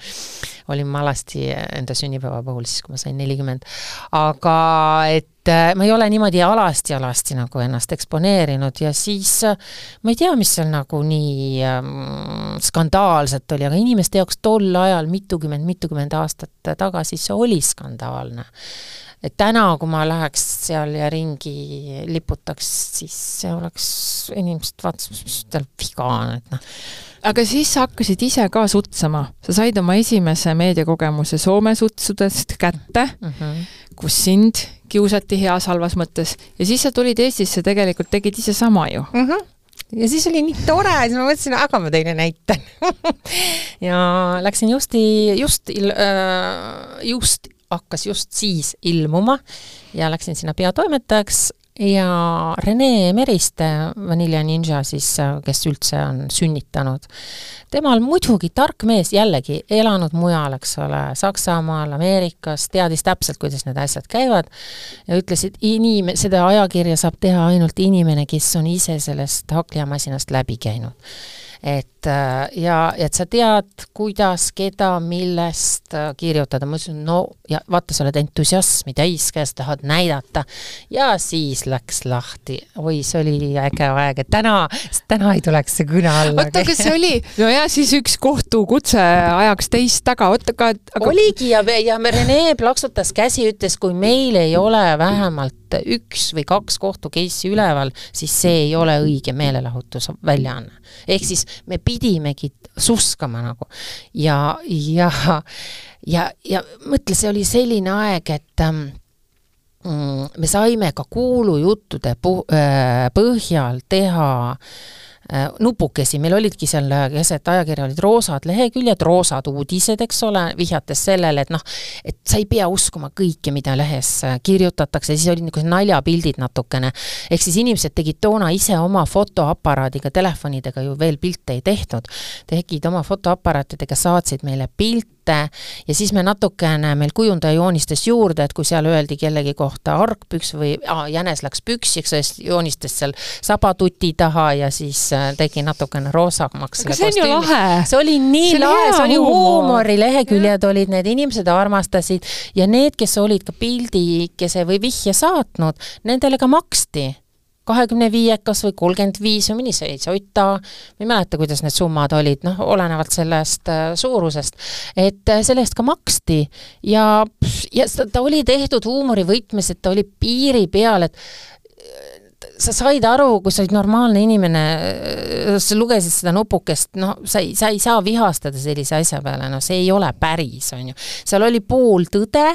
olin ma alasti enda sünnipäeva puhul siis, kui ma sain nelikümmend. aga et äh, ma ei ole niimoodi alasti-alasti nagu ennast eksponeerinud ja siis äh, ma ei tea, mis seal nagu nii ähm, skandaalset oli, aga inimeste jaoks tol ajal mitukümmend, mitukümmend aastat tagasi see oli skandaalne et täna, kui ma läheks seal ja ringi liputaks, siis see oleks, inimesed vaatasid, mis tal viga on, et noh, aga siis sa hakkasid ise ka sutsama, sa said oma esimese meediakogemuse Soome sutsudest kätte mm, -hmm. kus sind kiusati heas-halvas mõttes. Ja siis sa tulid Eestisse, tegelikult tegid ise sama ju. Mm. -hmm ja siis oli nii tore, siis ma mõtlesin, aga ma teile näitan ja läksin justi, just, äh, just hakkas just siis ilmuma ja läksin sinna peatoimetajaks. Ja Rene Meriste, Vanilla Ninja siis, kes üldse on sünnitanud, temal muidugi tark mees, jällegi elanud mujal, eks ole, Saksamaal, Ameerikas, teadis täpselt, kuidas need asjad käivad ja ütles, et inim-, seda ajakirja saab teha ainult inimene, kes on ise sellest hakklihamasinast läbi käinud. Et ja, et sa tead, kuidas, keda, millest äh, kirjutada, ma ütlesin, no ja vaata, sa oled entusiasmi täis käes, tahad näidata. ja siis läks lahti, oi, see oli äge aeg, et täna, täna ei tuleks see kõne alla. oota, aga see oli, no ja siis üks kohtukutse ajaks teist taga, oota, aga, aga oligi ja, ja Rene plaksutas käsi, ütles, kui meil ei ole vähemalt üks või kaks kohtu case'i üleval, siis see ei ole õige meelelahutusväljaanne. ehk siis me pidimegi suskama nagu. Ja, ja, ja, ja mõtle, see oli selline aeg, et ähm, mm, me saime ka kuulujuttude äh, põhjal teha äh, nupukesi, meil olidki seal keset ajakirja olid roosad leheküljed, roosad uudised, eks ole, vihjates sellele, et noh, et sa ei pea uskuma kõike, mida lehes äh, kirjutatakse, siis olid niisugused naljapildid natukene. ehk siis inimesed tegid toona ise oma fotoaparaadiga, telefonidega ju veel pilte ei tehtud, tegid oma fotoaparaatidega, saatsid meile pilte, ette ja siis me natukene, meil kujundaja joonistas juurde, et kui seal öeldi kellegi kohta argpüks või aa, jänes läks püksiks, siis joonistas seal sabatuti taha ja siis äh, tegi natukene roosamaks. aga see on ju lahe! see oli nii see lahe, see oli huumorileheküljed olid, need inimesed armastasid. Ja need, kes olid ka pildikese või vihje saatnud, nendele ka maksti kahekümne viiekas või kolmkümmend viis või mõni seitse otta, ma ei mäleta, kuidas need summad olid, noh, olenevalt sellest äh, suurusest, et äh, selle eest ka maksti ja, ja ta oli tehtud huumorivõtmes, et ta oli piiri peal, et äh, sa said aru, kui sa olid normaalne inimene, sa lugesid seda nupukest, noh, sa ei, sa ei saa vihastada sellise asja peale, noh, see ei ole päris, on ju. seal oli pool tõde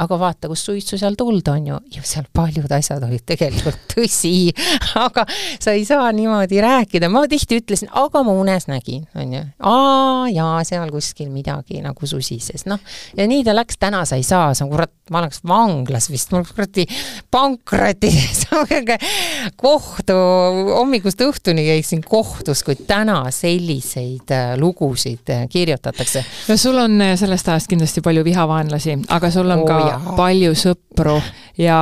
aga vaata, kus suitsu seal tuld on ju, ja seal paljud asjad olid tegelikult tõsi, aga sa ei saa niimoodi rääkida, ma tihti ütlesin, aga ma unes nägin, on ju. aa jaa, seal kuskil midagi nagu susises, noh, ja nii ta läks, täna sa ei saa, on kurat, ma oleks vanglas vist, mul kuradi pankrotis kohtu, hommikust õhtuni käiksin kohtus, kui täna selliseid äh, lugusid äh, kirjutatakse. no sul on äh, sellest ajast kindlasti palju vihavaenlasi, aga sul on oh, ka. Palju sõpru. Ja,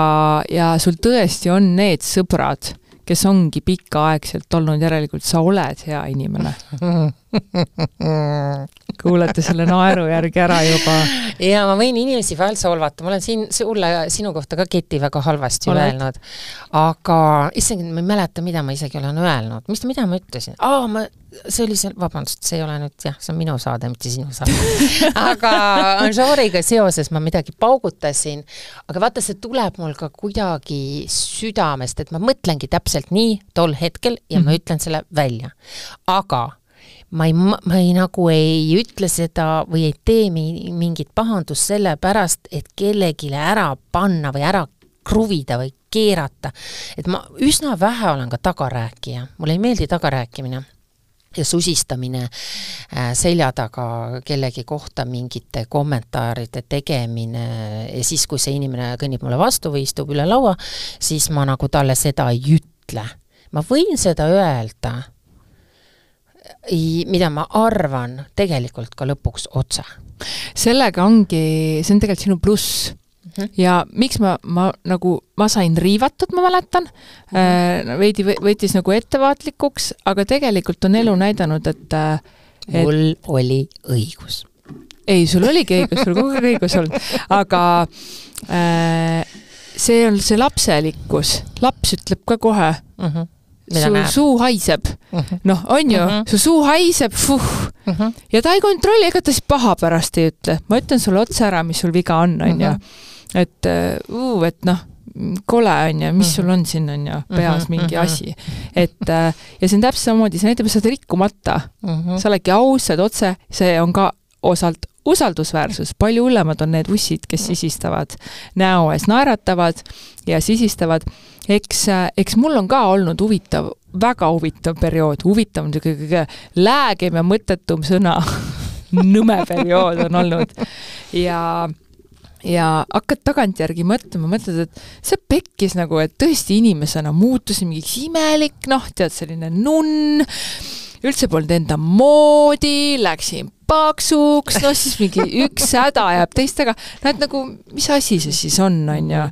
ja sul tõesti on need sõbrad, kes ongi pikaaegselt olnud, järelikult sa oled hea inimene kuulete selle naeru järgi ära juba. ja ma võin inimesi vahel solvata, ma olen siin sulle, sinu kohta ka Keti väga halvasti Oled. öelnud. aga issand, ma ei mäleta, mida ma isegi olen öelnud, mis, mida ma ütlesin, aa, ma, see oli seal, vabandust, see ei ole nüüd jah, see on minu saade, mitte sinu saade aga Anžoriga seoses ma midagi paugutasin, aga vaata, see tuleb mul ka kuidagi südamest, et ma mõtlengi täpselt nii tol hetkel ja mm -hmm. ma mhm. ütlen selle välja. aga ma ei, ma ei nagu ei ütle seda või ei tee mingit pahandust sellepärast, et kellelegi ära panna või ära kruvida või keerata. et ma üsna vähe olen ka tagarääkija, mulle ei meeldi tagarääkimine ja susistamine äh, selja taga kellegi kohta mingite kommentaaride tegemine ja siis, kui see inimene kõnnib mulle vastu või istub üle laua, siis ma nagu talle seda ei ütle. ma võin seda öelda mida ma arvan tegelikult ka lõpuks otse. sellega ongi, see on tegelikult sinu pluss mm. -hmm. ja miks ma, ma nagu, ma sain riivatud, ma mäletan mm, -hmm. veidi võttis nagu ettevaatlikuks, aga tegelikult on elu näidanud, et, et mul oli õigus. ei, sul oligi õigus, sul kogu aeg õigus olnud, aga äh, see on see lapselikkus, laps ütleb ka kohe mm, -hmm su näeb. suu haiseb uh -huh.. noh, on ju uh, -huh. su suu haiseb, fuh uh. -huh. ja ta ei kontrolli, ega ta siis paha pärast ei ütle. ma ütlen sulle otse ära, mis sul viga on, on ju. et uh,, et noh, kole on ju, mis sul on siin on ju peas Mhm, mingi mhm. asi. et äh, ja see on täpselt samamoodi, see näitab, et sa oled rikkumata, Mhm. sa oledki aus, sa oled otse, see on ka osalt usaldusväärsus, palju hullemad on need ussid, kes sisistavad näo ees, naeratavad ja sisistavad. eks, eks mul on ka olnud huvitav, väga huvitav periood, huvitav on niisugune kõige läägem ja mõttetum sõna nõme periood on olnud. Ja ja hakkad tagantjärgi mõtlema, mõtled, et see pekkis nagu, et tõesti inimesena muutusin mingiks imelik, noh, tead, selline nunn, üldse polnud enda moodi, läksin paksuks, no siis mingi üks häda jääb teistega, no et nagu, mis asi see siis on, on ju,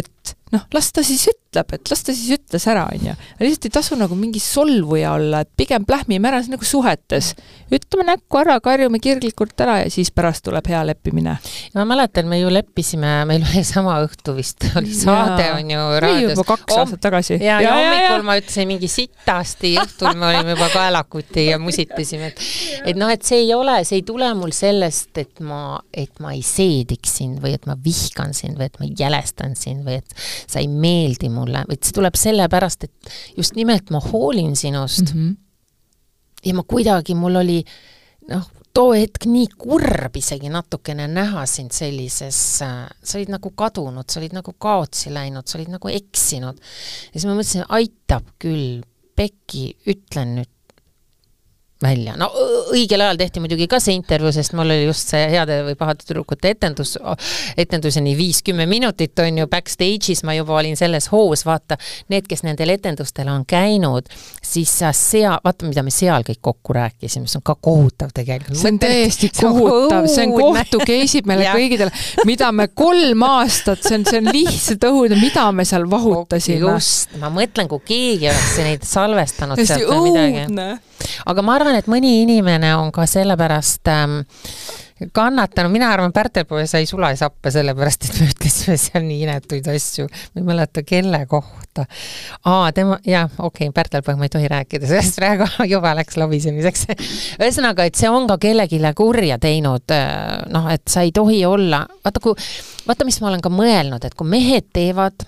et noh, las ta siis ütleb, et las ta siis ütles ära, on ju. lihtsalt ei tasu nagu mingi solvuja olla, et pigem plähmime ära, see on nagu suhetes. ütleme näkku ära, karjume kirglikult ära ja siis pärast tuleb hea leppimine. ma mäletan, me ju leppisime, meil oli sama õhtu vist oli saade on ju raadios. juba kaks aastat tagasi. ja, ja, ja hommikul ma ütlesin mingi sitasti, õhtul me olime juba kaelakuti ja musitasime, et et noh, et see ei ole, see ei tule mul sellest, et ma, et ma ei seediks sind või et ma vihkan sind või et ma jälestan sind või et sa ei meeldi mulle, vaid see tuleb sellepärast, et just nimelt ma hoolin sinust mm -hmm. ja ma kuidagi, mul oli noh, too hetk nii kurb isegi natukene näha sind sellises, sa olid nagu kadunud, sa olid nagu kaotsi läinud, sa olid nagu eksinud. ja siis ma mõtlesin, aitab küll, Pekki, ütlen nüüd välja, no õigel ajal tehti muidugi ka see intervjuu, sest mul oli just see heade või pahade tüdrukute etendus, etenduseni viis-kümme minutit on ju, backstage'is ma juba olin selles hoos, vaata, need, kes nendel etendustel on käinud, siis sa sea-, vaata, mida me seal kõik kokku rääkisime, see on ka kohutav tegelikult. see on täiesti kohutav, see on kohtu case'id meile kõigile, mida me kolm aastat, see on, see on lihtsalt õudne, mida me seal vahutasime. just, ma mõtlen, kui keegi oleks neid salvestanud sealt või midagi. aga ma arvan, et mõni inimene on ka sellepärast ähm, kannatanud, mina arvan, Pärtelpoe sai sulasappe sellepärast, et me ütlesime seal nii inetuid asju. ma ei mäleta, kelle kohta. aa, tema, jaa, okei okay,, Pärtelpoe, ma ei tohi rääkida sellest praegu, juba läks lobisemiseks. ühesõnaga, et see on ka kellelegi kurja teinud, äh, noh, et sa ei tohi olla, vaata kui, vaata, mis ma olen ka mõelnud, et kui mehed teevad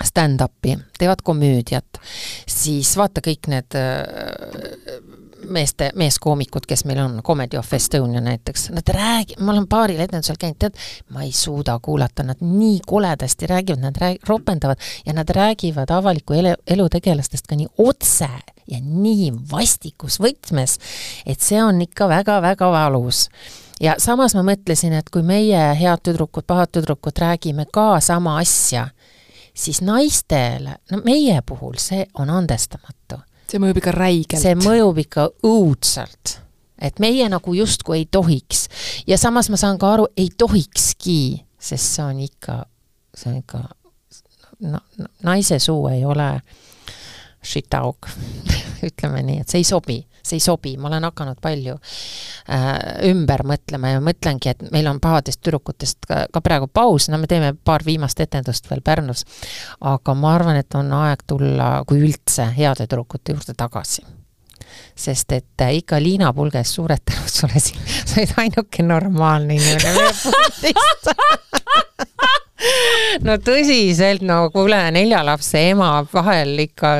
stand-up'i, teevad komöödiat, siis vaata kõik need äh, meeste, meeskoomikud, kes meil on, Comedy of Estonia näiteks, nad räägi-, ma olen paaril etendusel käinud, tead, ma ei suuda kuulata, nad nii koledasti räägivad, nad rääg-, ropendavad ja nad räägivad avaliku elu, elutegelastest ka nii otse ja nii vastikus võtmes, et see on ikka väga-väga valus ja samas ma mõtlesin, et kui meie head tüdrukud, pahad tüdrukud räägime ka sama asja, siis naistele, no meie puhul see on andestamatu. See mõjub ikka räigelt. see mõjub ikka õudselt. et meie nagu justkui ei tohiks. ja samas ma saan ka aru, ei tohikski, sest see on ikka, see on ikka, no, naise suu ei ole shitaug ütleme nii, et see ei sobi, see ei sobi, ma olen hakanud palju äh, ümber mõtlema ja mõtlengi, et meil on pahadest tüdrukutest ka, ka praegu paus, no me teeme paar viimast etendust veel Pärnus, aga ma arvan, et on aeg tulla, kui üldse, heade tüdrukute juurde tagasi. Sest et äh, ikka Liina Pulges, suured tänud sulle siin, sa olid ainuke normaalne inimene no tõsiselt, no kuule, nelja lapse ema vahel ikka,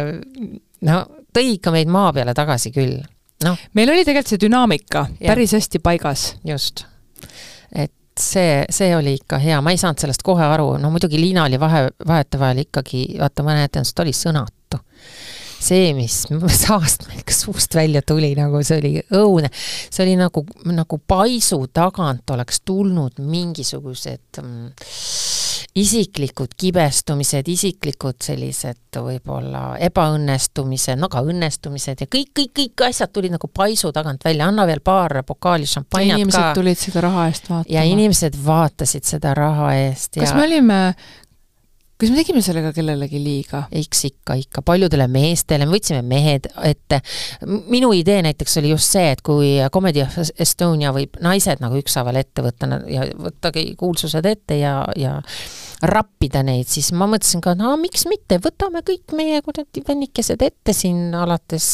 no tõi ikka meid maa peale tagasi küll, noh. meil oli tegelikult see dünaamika Ja. päris hästi paigas. just. et see, see oli ikka hea, ma ei saanud sellest kohe aru, no muidugi Liina oli vahe, vahetevahel ikkagi, vaata mõne etendust oli sõnatu. see, mis saast meil suust välja tuli, nagu see oli õudne, see oli nagu, nagu paisu tagant oleks tulnud mingisugused mm, isiklikud kibestumised, isiklikud sellised võib-olla ebaõnnestumised, no ka õnnestumised ja kõik, kõik, kõik asjad tulid nagu paisu tagant välja, anna veel paar pokaali šampanjat inimesed ka. tulid seda raha eest vaatama. ja inimesed vaatasid seda raha eest kas ja me olime, kas me tegime sellega kellelegi liiga? eks ikka, ikka paljudele meestele, me võtsime mehed ette. minu idee näiteks oli just see, et kui Comedy Estonia võib naised nagu ükshaaval ette võtta ja võttagi kuulsused ette ja, ja rappida neid, siis ma mõtlesin ka, no miks mitte, võtame kõik meie kuradi vennikesed ette siin alates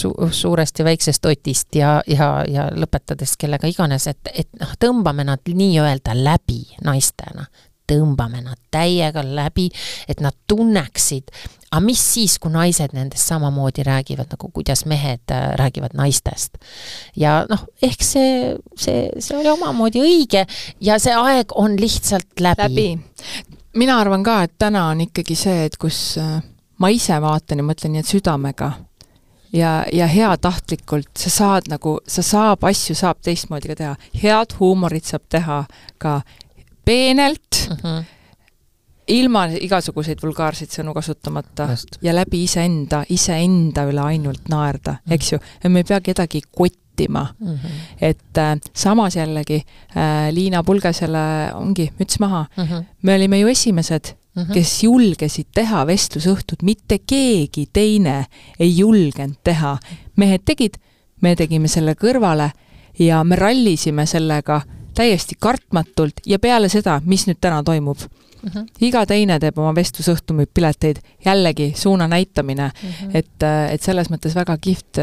su suurest ja väiksest Otist ja, ja, ja lõpetades kellega iganes, et, et noh, tõmbame nad nii-öelda läbi naistena tõmbame nad täiega läbi, et nad tunneksid, aga mis siis, kui naised nendest samamoodi räägivad, nagu kuidas mehed äh, räägivad naistest. ja noh, ehk see, see, see oli omamoodi õige ja see aeg on lihtsalt läbi, läbi.. mina arvan ka, et täna on ikkagi see, et kus äh, ma ise vaatan ja mõtlen nii, et südamega ja, ja heatahtlikult sa saad nagu, sa saab asju, saab teistmoodi ka teha. head huumorit saab teha ka peenelt mm, -hmm. ilma igasuguseid vulgaarseid sõnu kasutamata Just. ja läbi iseenda, iseenda üle ainult naerda mm, -hmm. eks ju, me ei pea kedagi kottima mm. -hmm. et äh, samas jällegi äh, Liina Pulgesele ongi müts maha mm, -hmm. me olime ju esimesed mm, -hmm. kes julgesid teha vestlusõhtut, mitte keegi teine ei julgenud teha. mehed tegid, me tegime selle kõrvale ja me rallisime sellega täiesti kartmatult ja peale seda, mis nüüd täna toimub mm. -hmm. iga teine teeb oma vestlusõhtu, müüb pileteid, jällegi suuna näitamine mm, -hmm. et, et selles mõttes väga kihvt,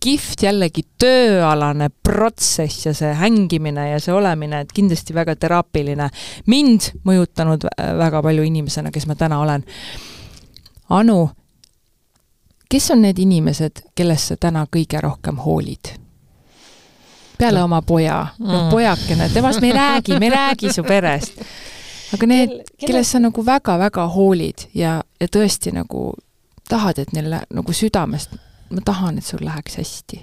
kihvt jällegi tööalane protsess ja see hängimine ja see olemine, et kindlasti väga teraapiline. mind mõjutanud väga palju inimesena, kes ma täna olen. Anu, kes on need inimesed, kellest sa täna kõige rohkem hoolid? Peale oma poja mm., pojakene, temast me ei räägi, me ei räägi su perest. aga need, kellest sa nagu väga-väga hoolid ja, ja tõesti nagu tahad, et neil nagu südamest ma tahan, et sul läheks hästi.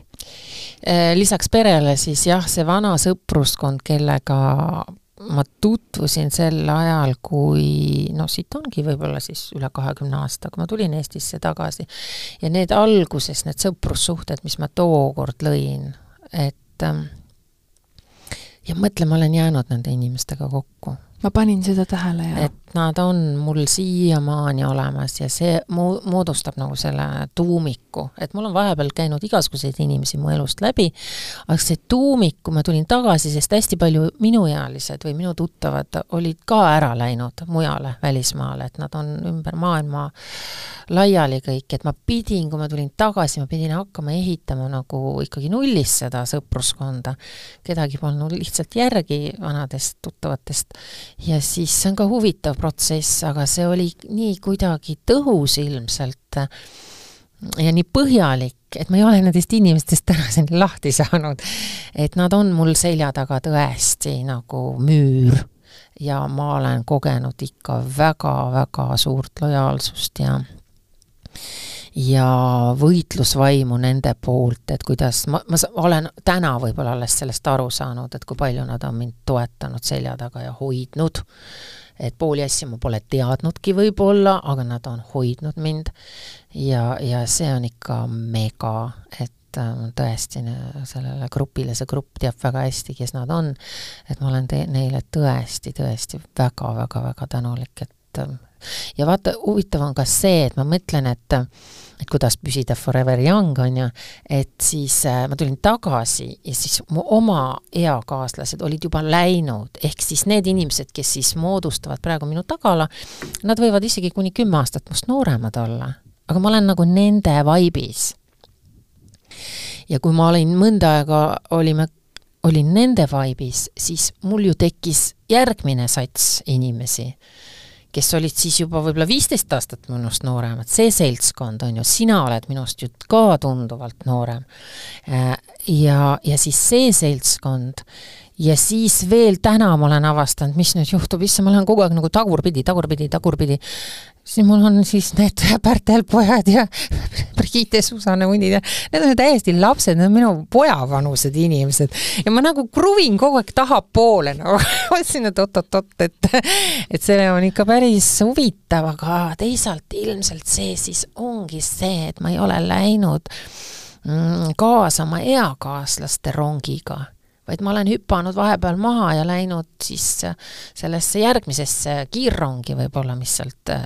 Äh, lisaks perele siis jah, see vana sõpruskond, kellega ma tutvusin sel ajal, kui noh, siit ongi võib-olla siis üle kahekümne aasta, kui ma tulin Eestisse tagasi. ja need alguses, need sõprussuhted, mis ma tookord lõin, et ähm, ja mõtle, ma olen jäänud nende inimestega kokku. Ma panin seda tähele ja et nad on mul siiamaani olemas ja see mu-, moodustab nagu selle tuumiku, et mul on vahepeal käinud igasuguseid inimesi mu elust läbi, aga see tuumik, kui ma tulin tagasi, sest hästi palju minuealised või minu tuttavad olid ka ära läinud mujale, välismaale, et nad on ümber maailma laiali kõik, et ma pidin, kui ma tulin tagasi, ma pidin hakkama ehitama nagu ikkagi nullist seda sõpruskonda. kedagi polnud lihtsalt järgi vanadest tuttavatest. Ja siis see on ka huvitav protsess, aga see oli nii kuidagi tõhus ilmselt ja nii põhjalik, et ma ei ole nendest inimestest tänaseni lahti saanud. et nad on mul selja taga tõesti nagu müür ja ma olen kogenud ikka väga-väga suurt lojaalsust ja ja võitlusvaimu nende poolt, et kuidas ma, ma olen täna võib-olla alles sellest aru saanud, et kui palju nad on mind toetanud selja taga ja hoidnud, et pooli asju ma pole teadnudki võib-olla, aga nad on hoidnud mind. Ja, ja see on ikka mega, et äh, tõesti sellele grupile, see grupp teab väga hästi, kes nad on, et ma olen te-, neile tõesti, tõesti väga-väga-väga tänulik, et äh, ja vaata, huvitav on ka see, et ma mõtlen, et et kuidas püsida forever young, on ju, et siis äh, ma tulin tagasi ja siis mu oma eakaaslased olid juba läinud, ehk siis need inimesed, kes siis moodustavad praegu minu tagala, nad võivad isegi kuni kümme aastat must nooremad olla, aga ma olen nagu nende vaibis. ja kui ma olin mõnda aega, olime olin nende vaibis, siis mul ju tekkis järgmine sats inimesi kes olid siis juba võib-olla viisteist aastat minust nooremad, see seltskond on ju, sina oled minust ju ka tunduvalt noorem. Äh, ja, ja siis see seltskond ja siis veel täna ma olen avastanud, mis nüüd juhtub, issand, ma lähen kogu aeg nagu tagurpidi, tagurpidi, tagurpidi. Siis mul on siis need Pärtel pojad ja Brigitte Susanne hundid ja need on täiesti lapsed, need on minu pojavanused inimesed. ja ma nagu kruvin kogu aeg tahapoole nagu mõtlesin, et oot-oot-oot, et et see on ikka päris huvitav, aga teisalt ilmselt see siis ongi see, et ma ei ole läinud mm, kaasa oma eakaaslaste rongiga vaid ma olen hüpanud vahepeal maha ja läinud siis sellesse järgmisesse kiirrongi võib-olla, mis sealt äh,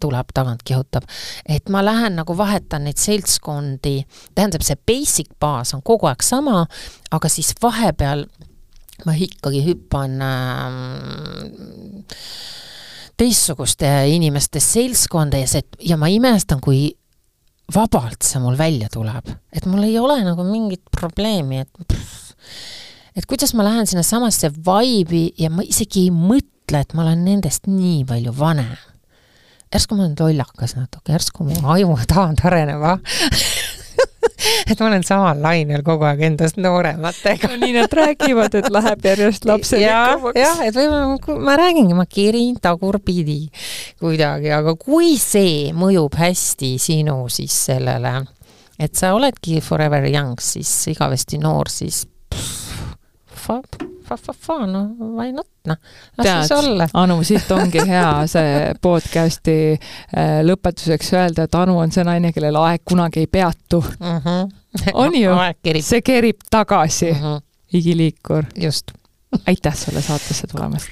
tuleb, tagant kihutab. et ma lähen nagu vahetan neid seltskondi, tähendab, see basic baas on kogu aeg sama, aga siis vahepeal ma ikkagi hüppan äh, teistsuguste inimeste seltskonda ja see, ja ma imestan, kui vabalt see mul välja tuleb. et mul ei ole nagu mingit probleemi, et pff, et kuidas ma lähen sinnasamasse vibe'i ja ma isegi ei mõtle et ma olen nendest nii palju vanem. järsku ma olen lollakas natuke, järsku mu aju taand areneb, ah et ma olen samal lainel kogu aeg endast noorematega no nii nad räägivad, et läheb järjest lapselikumaks. jah, et võib-olla ma räägingi, ma kerin tagurpidi kuidagi, aga kui see mõjub hästi sinu siis sellele, et sa oledki forever young, siis igavesti noor, siis fa, fa, fa, fa, no why not, noh, olla. Anu, siit ongi hea see podcast'i äh, lõpetuseks öelda, et Anu on see naine, kellel aeg kunagi ei peatu mm. -hmm. on ju? see kerib tagasi mm. -hmm. igiliikur. just. aitäh sulle saatesse tulemast.